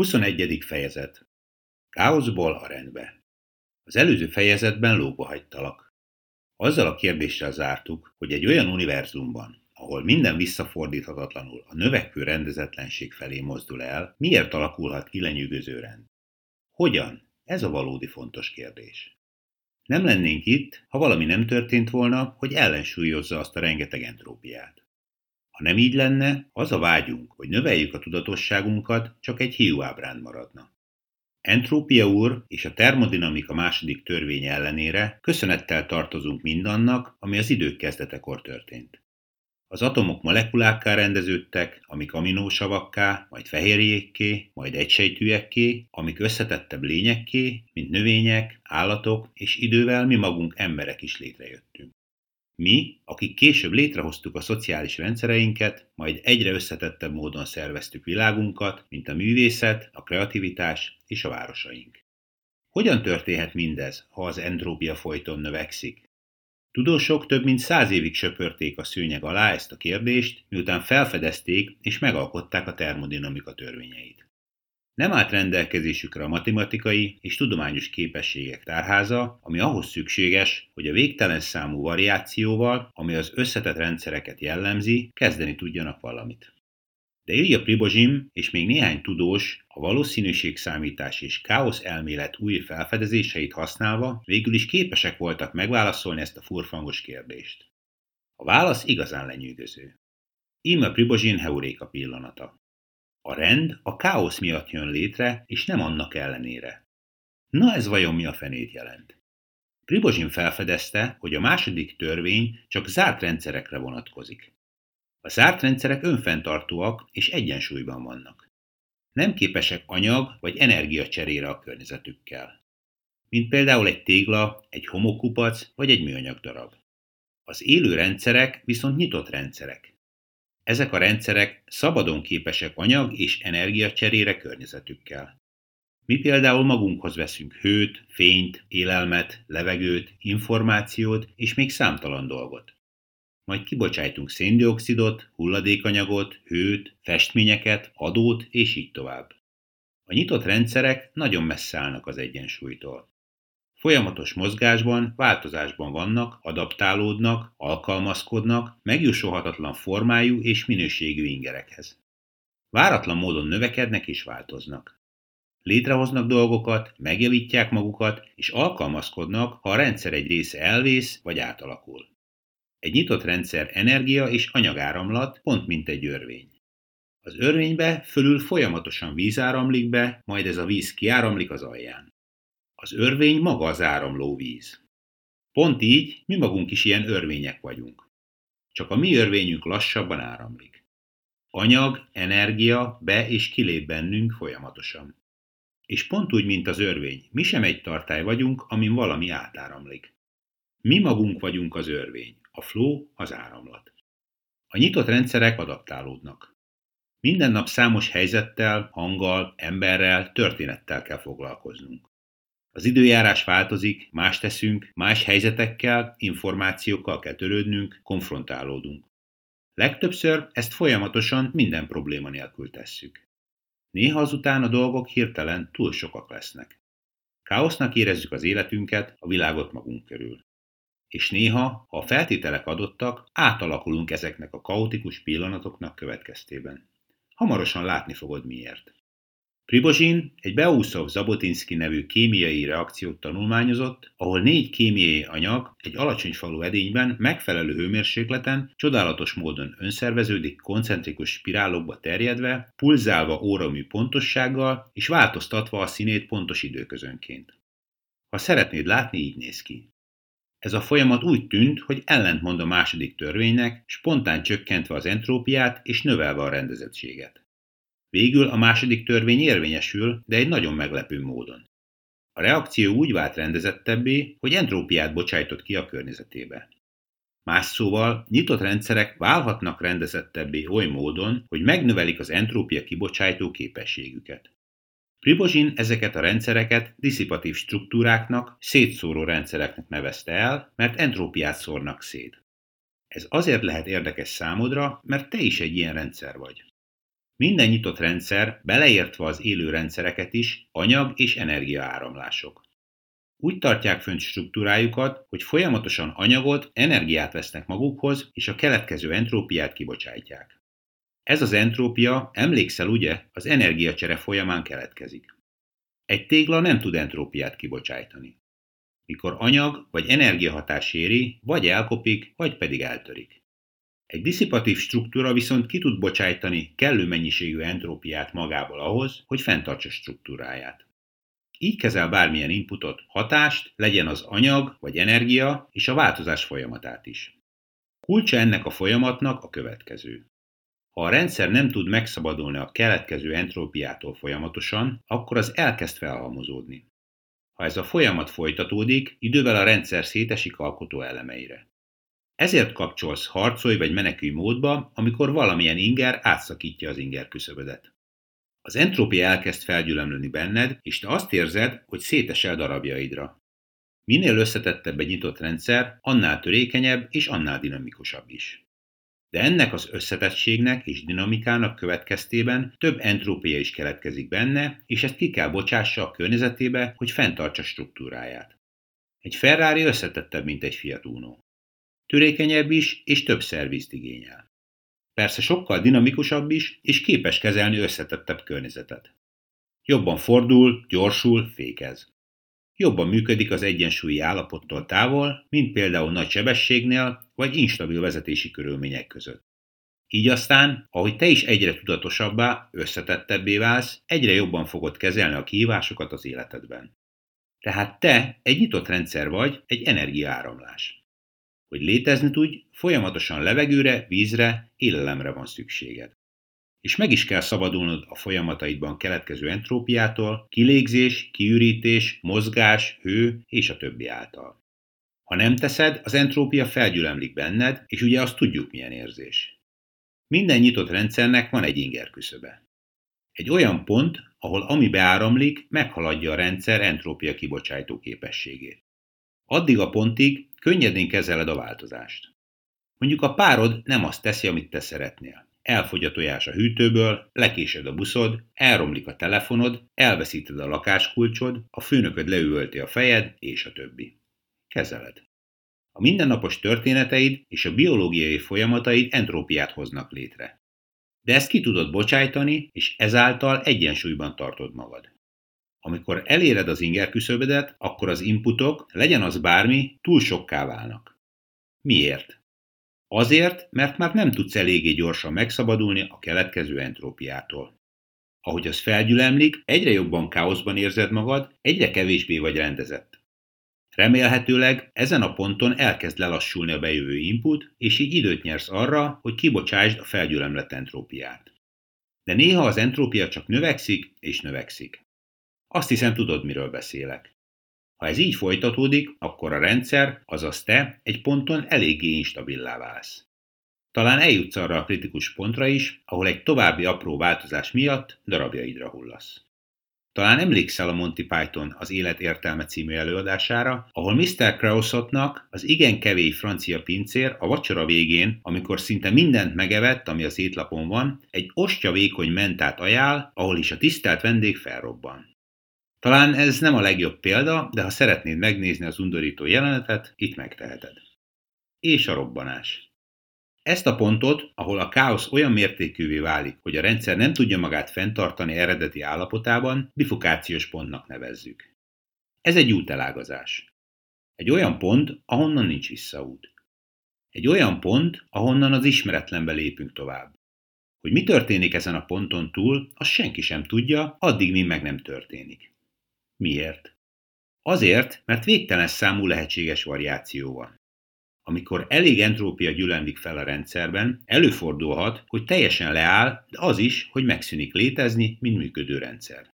21. fejezet Káoszból a rendbe Az előző fejezetben lóba hagytalak. Azzal a kérdéssel zártuk, hogy egy olyan univerzumban, ahol minden visszafordíthatatlanul a növekvő rendezetlenség felé mozdul el, miért alakulhat ki lenyűgöző rend? Hogyan? Ez a valódi fontos kérdés. Nem lennénk itt, ha valami nem történt volna, hogy ellensúlyozza azt a rengeteg entrópiát. Ha nem így lenne, az a vágyunk, hogy növeljük a tudatosságunkat, csak egy hiúábrán maradna. Entrópia úr és a termodinamika második törvény ellenére köszönettel tartozunk mindannak, ami az idők kezdetekor történt. Az atomok molekulákká rendeződtek, amik aminósavakká, majd fehérjékké, majd egysejtűekké, amik összetettebb lényekké, mint növények, állatok, és idővel mi magunk emberek is létrejöttünk. Mi, akik később létrehoztuk a szociális rendszereinket, majd egyre összetettebb módon szerveztük világunkat, mint a művészet, a kreativitás és a városaink. Hogyan történhet mindez, ha az entrópia folyton növekszik? Tudósok több mint száz évig söpörték a szőnyeg alá ezt a kérdést, miután felfedezték és megalkották a termodinamika törvényeit. Nem állt rendelkezésükre a matematikai és tudományos képességek tárháza, ami ahhoz szükséges, hogy a végtelen számú variációval, ami az összetett rendszereket jellemzi, kezdeni tudjanak valamit. De Ilya Pribozsim és még néhány tudós a valószínűségszámítás és káosz elmélet új felfedezéseit használva végül is képesek voltak megválaszolni ezt a furfangos kérdést. A válasz igazán lenyűgöző. Íme Pribozsin heuréka pillanata. A rend a káosz miatt jön létre, és nem annak ellenére. Na ez vajon mi a fenét jelent? Pribozsin felfedezte, hogy a második törvény csak zárt rendszerekre vonatkozik. A zárt rendszerek önfenntartóak és egyensúlyban vannak. Nem képesek anyag vagy energia cserére a környezetükkel. Mint például egy tégla, egy homokupac vagy egy műanyag darab. Az élő rendszerek viszont nyitott rendszerek. Ezek a rendszerek szabadon képesek anyag és energia cserére környezetükkel. Mi például magunkhoz veszünk hőt, fényt, élelmet, levegőt, információt és még számtalan dolgot. Majd kibocsájtunk széndiokszidot, hulladékanyagot, hőt, festményeket, adót és így tovább. A nyitott rendszerek nagyon messze állnak az egyensúlytól. Folyamatos mozgásban, változásban vannak, adaptálódnak, alkalmazkodnak, megjósolhatatlan formájú és minőségű ingerekhez. Váratlan módon növekednek és változnak. Létrehoznak dolgokat, megjavítják magukat, és alkalmazkodnak, ha a rendszer egy része elvész vagy átalakul. Egy nyitott rendszer energia és anyagáramlat pont mint egy örvény. Az örvénybe fölül folyamatosan víz áramlik be, majd ez a víz kiáramlik az alján. Az örvény maga az áramló víz. Pont így mi magunk is ilyen örvények vagyunk. Csak a mi örvényünk lassabban áramlik. Anyag, energia be és kilép bennünk folyamatosan. És pont úgy, mint az örvény, mi sem egy tartály vagyunk, amin valami átáramlik. Mi magunk vagyunk az örvény, a flow az áramlat. A nyitott rendszerek adaptálódnak. Minden nap számos helyzettel, hanggal, emberrel, történettel kell foglalkoznunk. Az időjárás változik, más teszünk, más helyzetekkel, információkkal kell törődnünk, konfrontálódunk. Legtöbbször ezt folyamatosan minden probléma nélkül tesszük. Néha azután a dolgok hirtelen túl sokak lesznek. Káosznak érezzük az életünket, a világot magunk körül. És néha, ha a feltételek adottak, átalakulunk ezeknek a kaotikus pillanatoknak következtében. Hamarosan látni fogod miért. Prigozsin egy Beauszov Zabotinski nevű kémiai reakciót tanulmányozott, ahol négy kémiai anyag egy alacsony falu edényben megfelelő hőmérsékleten csodálatos módon önszerveződik koncentrikus spirálokba terjedve, pulzálva óramű pontossággal és változtatva a színét pontos időközönként. Ha szeretnéd látni, így néz ki. Ez a folyamat úgy tűnt, hogy ellentmond a második törvénynek, spontán csökkentve az entrópiát és növelve a rendezettséget. Végül a második törvény érvényesül, de egy nagyon meglepő módon. A reakció úgy vált rendezettebbé, hogy entrópiát bocsájtott ki a környezetébe. Más szóval, nyitott rendszerek válhatnak rendezettebbé oly módon, hogy megnövelik az entrópia kibocsátó képességüket. Pribozsin ezeket a rendszereket diszipatív struktúráknak, szétszóró rendszereknek nevezte el, mert entrópiát szórnak szét. Ez azért lehet érdekes számodra, mert te is egy ilyen rendszer vagy. Minden nyitott rendszer, beleértve az élő rendszereket is, anyag és energiaáramlások. Úgy tartják fönt struktúrájukat, hogy folyamatosan anyagot, energiát vesznek magukhoz, és a keletkező entrópiát kibocsátják. Ez az entrópia, emlékszel ugye, az energiacsere folyamán keletkezik. Egy tégla nem tud entrópiát kibocsájtani. Mikor anyag vagy energiahatás éri, vagy elkopik, vagy pedig eltörik. Egy diszipatív struktúra viszont ki tud bocsájtani kellő mennyiségű entrópiát magából ahhoz, hogy fenntartsa struktúráját. Így kezel bármilyen inputot, hatást, legyen az anyag vagy energia, és a változás folyamatát is. Kulcsa ennek a folyamatnak a következő. Ha a rendszer nem tud megszabadulni a keletkező entrópiától folyamatosan, akkor az elkezd felhalmozódni. Ha ez a folyamat folytatódik, idővel a rendszer szétesik alkotó elemeire. Ezért kapcsolsz harcolj vagy menekülj módba, amikor valamilyen inger átszakítja az inger küszöbödet. Az entrópia elkezd felgyülemleni benned, és te azt érzed, hogy szétesel darabjaidra. Minél összetettebb egy nyitott rendszer, annál törékenyebb és annál dinamikusabb is. De ennek az összetettségnek és dinamikának következtében több entrópia is keletkezik benne, és ezt ki kell bocsássa a környezetébe, hogy fenntartsa struktúráját. Egy Ferrari összetettebb, mint egy Fiat Uno. Törékenyebb is, és több szervizt igényel. Persze sokkal dinamikusabb is, és képes kezelni összetettebb környezetet. Jobban fordul, gyorsul, fékez. Jobban működik az egyensúlyi állapottól távol, mint például nagy sebességnél vagy instabil vezetési körülmények között. Így aztán, ahogy te is egyre tudatosabbá, összetettebbé válsz, egyre jobban fogod kezelni a kihívásokat az életedben. Tehát te egy nyitott rendszer vagy, egy energiaáramlás. Hogy létezni tudj, folyamatosan levegőre, vízre, élelemre van szükséged. És meg is kell szabadulnod a folyamataidban keletkező entrópiától, kilégzés, kiürítés, mozgás, hő és a többi által. Ha nem teszed, az entrópia felgyülemlik benned, és ugye azt tudjuk milyen érzés. Minden nyitott rendszernek van egy inger küszöbe. Egy olyan pont, ahol ami beáramlik, meghaladja a rendszer entrópia kibocsátó képességét. Addig a pontig könnyedén kezeled a változást. Mondjuk a párod nem azt teszi, amit te szeretnél. Elfogy a tojás a hűtőből, lekésed a buszod, elromlik a telefonod, elveszíted a lakáskulcsod, a főnököd leüvölti a fejed, és a többi. Kezeled. A mindennapos történeteid és a biológiai folyamataid entrópiát hoznak létre. De ezt ki tudod bocsájtani, és ezáltal egyensúlyban tartod magad. Amikor eléred az inger küszöbödet, akkor az inputok, legyen az bármi, túl sokká válnak. Miért? Azért, mert már nem tudsz eléggé gyorsan megszabadulni a keletkező entrópiától. Ahogy az felgyülemlik, egyre jobban káoszban érzed magad, egyre kevésbé vagy rendezett. Remélhetőleg ezen a ponton elkezd lelassulni a bejövő input, és így időt nyersz arra, hogy kibocsásd a felgyülemlett entrópiát. De néha az entrópia csak növekszik és növekszik. Azt hiszem tudod, miről beszélek. Ha ez így folytatódik, akkor a rendszer, azaz te, egy ponton eléggé instabilá válsz. Talán eljutsz arra a kritikus pontra is, ahol egy további apró változás miatt darabjaidra hullasz. Talán emlékszel a Monty Python az Élet értelme című előadására, ahol Mr. Krausotnak az igen kevés francia pincér a vacsora végén, amikor szinte mindent megevett, ami az étlapon van, egy ostya vékony mentát ajánl, ahol is a tisztelt vendég felrobban. Talán ez nem a legjobb példa, de ha szeretnéd megnézni az undorító jelenetet, itt megteheted. És a robbanás. Ezt a pontot, ahol a káosz olyan mértékűvé válik, hogy a rendszer nem tudja magát fenntartani eredeti állapotában, bifukációs pontnak nevezzük. Ez egy útelágazás. Egy olyan pont, ahonnan nincs visszaút. Egy olyan pont, ahonnan az ismeretlenbe lépünk tovább. Hogy mi történik ezen a ponton túl, azt senki sem tudja, addig mi meg nem történik. Miért? Azért, mert végtelen számú lehetséges variáció van. Amikor elég entrópia gyülemlik fel a rendszerben, előfordulhat, hogy teljesen leáll, de az is, hogy megszűnik létezni, mint működő rendszer.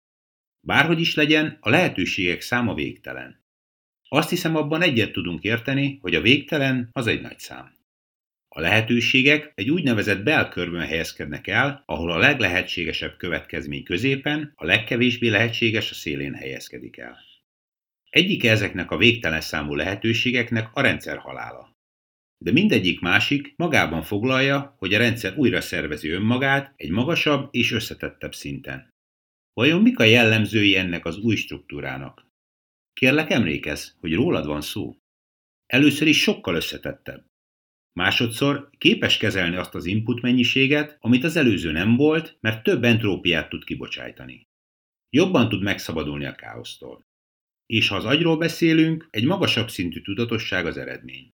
Bárhogy is legyen, a lehetőségek száma végtelen. Azt hiszem abban egyet tudunk érteni, hogy a végtelen az egy nagy szám. A lehetőségek egy úgynevezett belkörben helyezkednek el, ahol a leglehetségesebb következmény középen, a legkevésbé lehetséges a szélén helyezkedik el. Egyik ezeknek a végtelen számú lehetőségeknek a rendszer halála. de mindegyik másik magában foglalja, hogy a rendszer újra szervezi önmagát egy magasabb és összetettebb szinten. Vajon mik a jellemzői ennek az új struktúrának? Kérlek emlékezz, hogy rólad van szó. Először is sokkal összetettebb. Másodszor képes kezelni azt az input mennyiséget, amit az előző nem volt, mert több entrópiát tud kibocsájtani. Jobban tud megszabadulni a káosztól. És ha az agyról beszélünk, egy magasabb szintű tudatosság az eredmény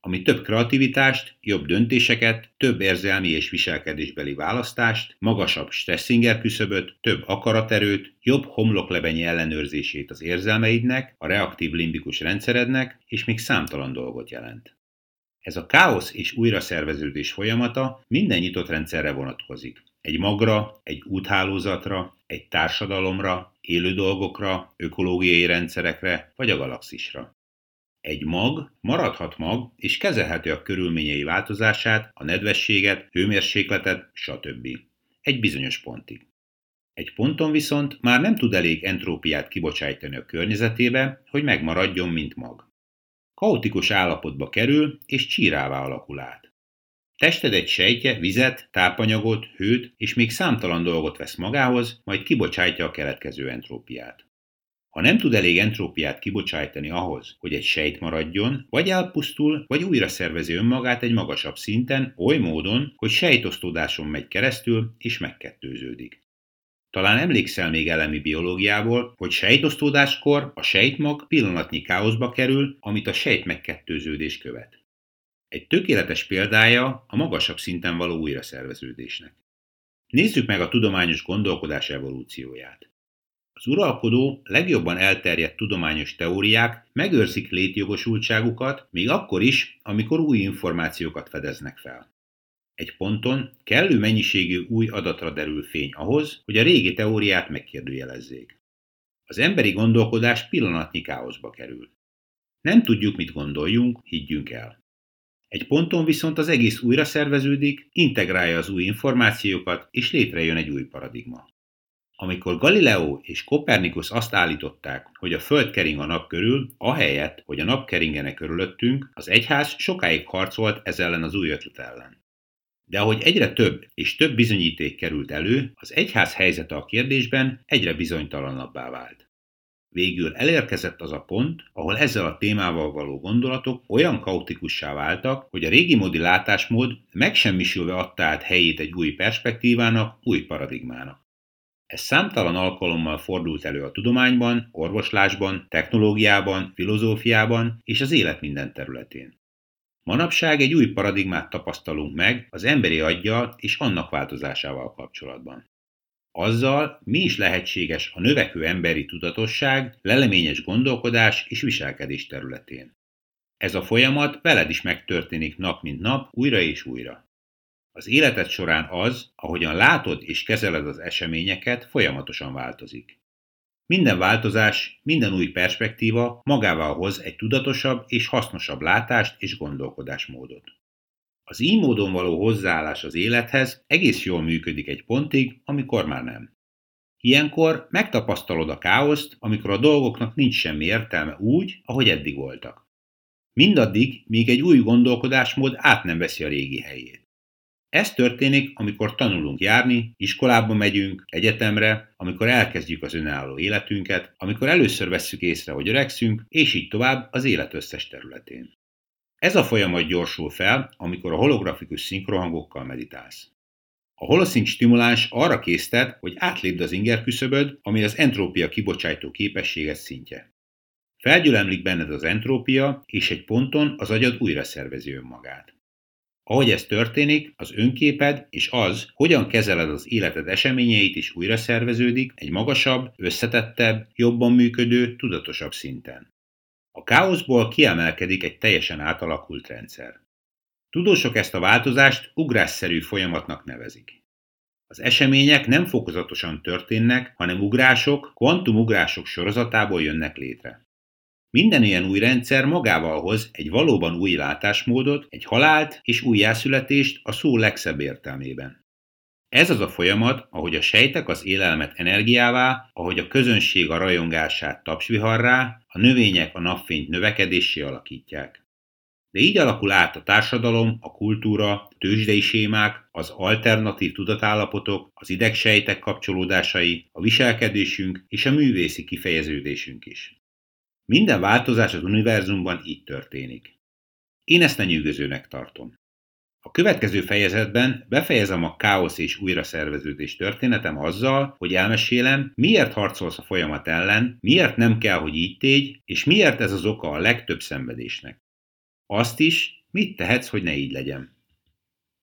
ami több kreativitást, jobb döntéseket, több érzelmi és viselkedésbeli választást, magasabb stresszinger küszöböt, több akaraterőt, jobb homloklebenyi ellenőrzését az érzelmeidnek, a reaktív limbikus rendszerednek, és még számtalan dolgot jelent. Ez a káosz és újraszerveződés folyamata minden nyitott rendszerre vonatkozik. Egy magra, egy úthálózatra, egy társadalomra, élő dolgokra, ökológiai rendszerekre vagy a galaxisra. Egy mag maradhat mag, és kezelheti a körülményei változását, a nedvességet, hőmérsékletet, stb. Egy bizonyos pontig. Egy ponton viszont már nem tud elég entrópiát kibocsájtani a környezetébe, hogy megmaradjon, mint mag. Kaotikus állapotba kerül, és csírává alakul át. Tested egy sejtje vizet, tápanyagot, hőt és még számtalan dolgot vesz magához, majd kibocsátja a keletkező entrópiát. Ha nem tud elég entrópiát kibocsájtani ahhoz, hogy egy sejt maradjon, vagy elpusztul, vagy újra szervezi önmagát egy magasabb szinten, oly módon, hogy sejtosztódáson megy keresztül és megkettőződik. Talán emlékszel még elemi biológiából, hogy sejtosztódáskor a sejtmag pillanatnyi káoszba kerül, amit a sejt megkettőződés követ. Egy tökéletes példája a magasabb szinten való újraszerveződésnek. Nézzük meg a tudományos gondolkodás evolúcióját. Az uralkodó, legjobban elterjedt tudományos teóriák megőrzik létjogosultságukat, még akkor is, amikor új információkat fedeznek fel. Egy ponton kellő mennyiségű új adatra derül fény ahhoz, hogy a régi teóriát megkérdőjelezzék. Az emberi gondolkodás pillanatnyi káoszba kerül. Nem tudjuk, mit gondoljunk, higgyünk el. Egy ponton viszont az egész újra szerveződik, integrálja az új információkat, és létrejön egy új paradigma. Amikor Galileo és Kopernikus azt állították, hogy a Föld kering a nap körül, ahelyett, hogy a nap keringene körülöttünk, az egyház sokáig harcolt ez ellen az új ötlet ellen. De ahogy egyre több és több bizonyíték került elő, az egyház helyzete a kérdésben egyre bizonytalanabbá vált. Végül elérkezett az a pont, ahol ezzel a témával való gondolatok olyan kaotikussá váltak, hogy a régi módi látásmód megsemmisülve adta át helyét egy új perspektívának, új paradigmának. Ez számtalan alkalommal fordult elő a tudományban, orvoslásban, technológiában, filozófiában és az élet minden területén. Manapság egy új paradigmát tapasztalunk meg az emberi aggyal és annak változásával kapcsolatban. Azzal mi is lehetséges a növekvő emberi tudatosság, leleményes gondolkodás és viselkedés területén. Ez a folyamat veled is megtörténik nap mint nap, újra és újra. Az életed során az, ahogyan látod és kezeled az eseményeket, folyamatosan változik. Minden változás, minden új perspektíva magával hoz egy tudatosabb és hasznosabb látást és gondolkodásmódot. Az így módon való hozzáállás az élethez egész jól működik egy pontig, amikor már nem. Ilyenkor megtapasztalod a káoszt, amikor a dolgoknak nincs semmi értelme úgy, ahogy eddig voltak. Mindaddig, míg egy új gondolkodásmód át nem veszi a régi helyét. Ez történik, amikor tanulunk járni, iskolába megyünk, egyetemre, amikor elkezdjük az önálló életünket, amikor először vesszük észre, hogy öregszünk, és így tovább az élet összes területén. Ez a folyamat gyorsul fel, amikor a holografikus szinkrohangokkal meditálsz. A holoszink stimuláns arra késztet, hogy átlépd az inger küszöböd, ami az entrópia kibocsátó képességet szintje. Felgyülemlik benned az entrópia, és egy ponton az agyad újra szervezi önmagát. Ahogy ez történik, az önképed és az, hogyan kezeled az életed eseményeit is újra szerveződik egy magasabb, összetettebb, jobban működő, tudatosabb szinten. A káoszból kiemelkedik egy teljesen átalakult rendszer. Tudósok ezt a változást ugrásszerű folyamatnak nevezik. Az események nem fokozatosan történnek, hanem ugrások, kvantumugrások sorozatából jönnek létre. Minden ilyen új rendszer magával hoz egy valóban új látásmódot, egy halált és újjászületést a szó legszebb értelmében. Ez az a folyamat, ahogy a sejtek az élelmet energiává, ahogy a közönség a rajongását tapsviharrá, a növények a napfényt növekedésé alakítják. De így alakul át a társadalom, a kultúra, a tőzsdei sémák, az alternatív tudatállapotok, az idegsejtek kapcsolódásai, a viselkedésünk és a művészi kifejeződésünk is. Minden változás az univerzumban így történik. Én ezt lenyűgözőnek tartom. A következő fejezetben befejezem a káosz és újraszerveződés történetem azzal, hogy elmesélem, miért harcolsz a folyamat ellen, miért nem kell, hogy így tégy, és miért ez az oka a legtöbb szenvedésnek. Azt is, mit tehetsz, hogy ne így legyen.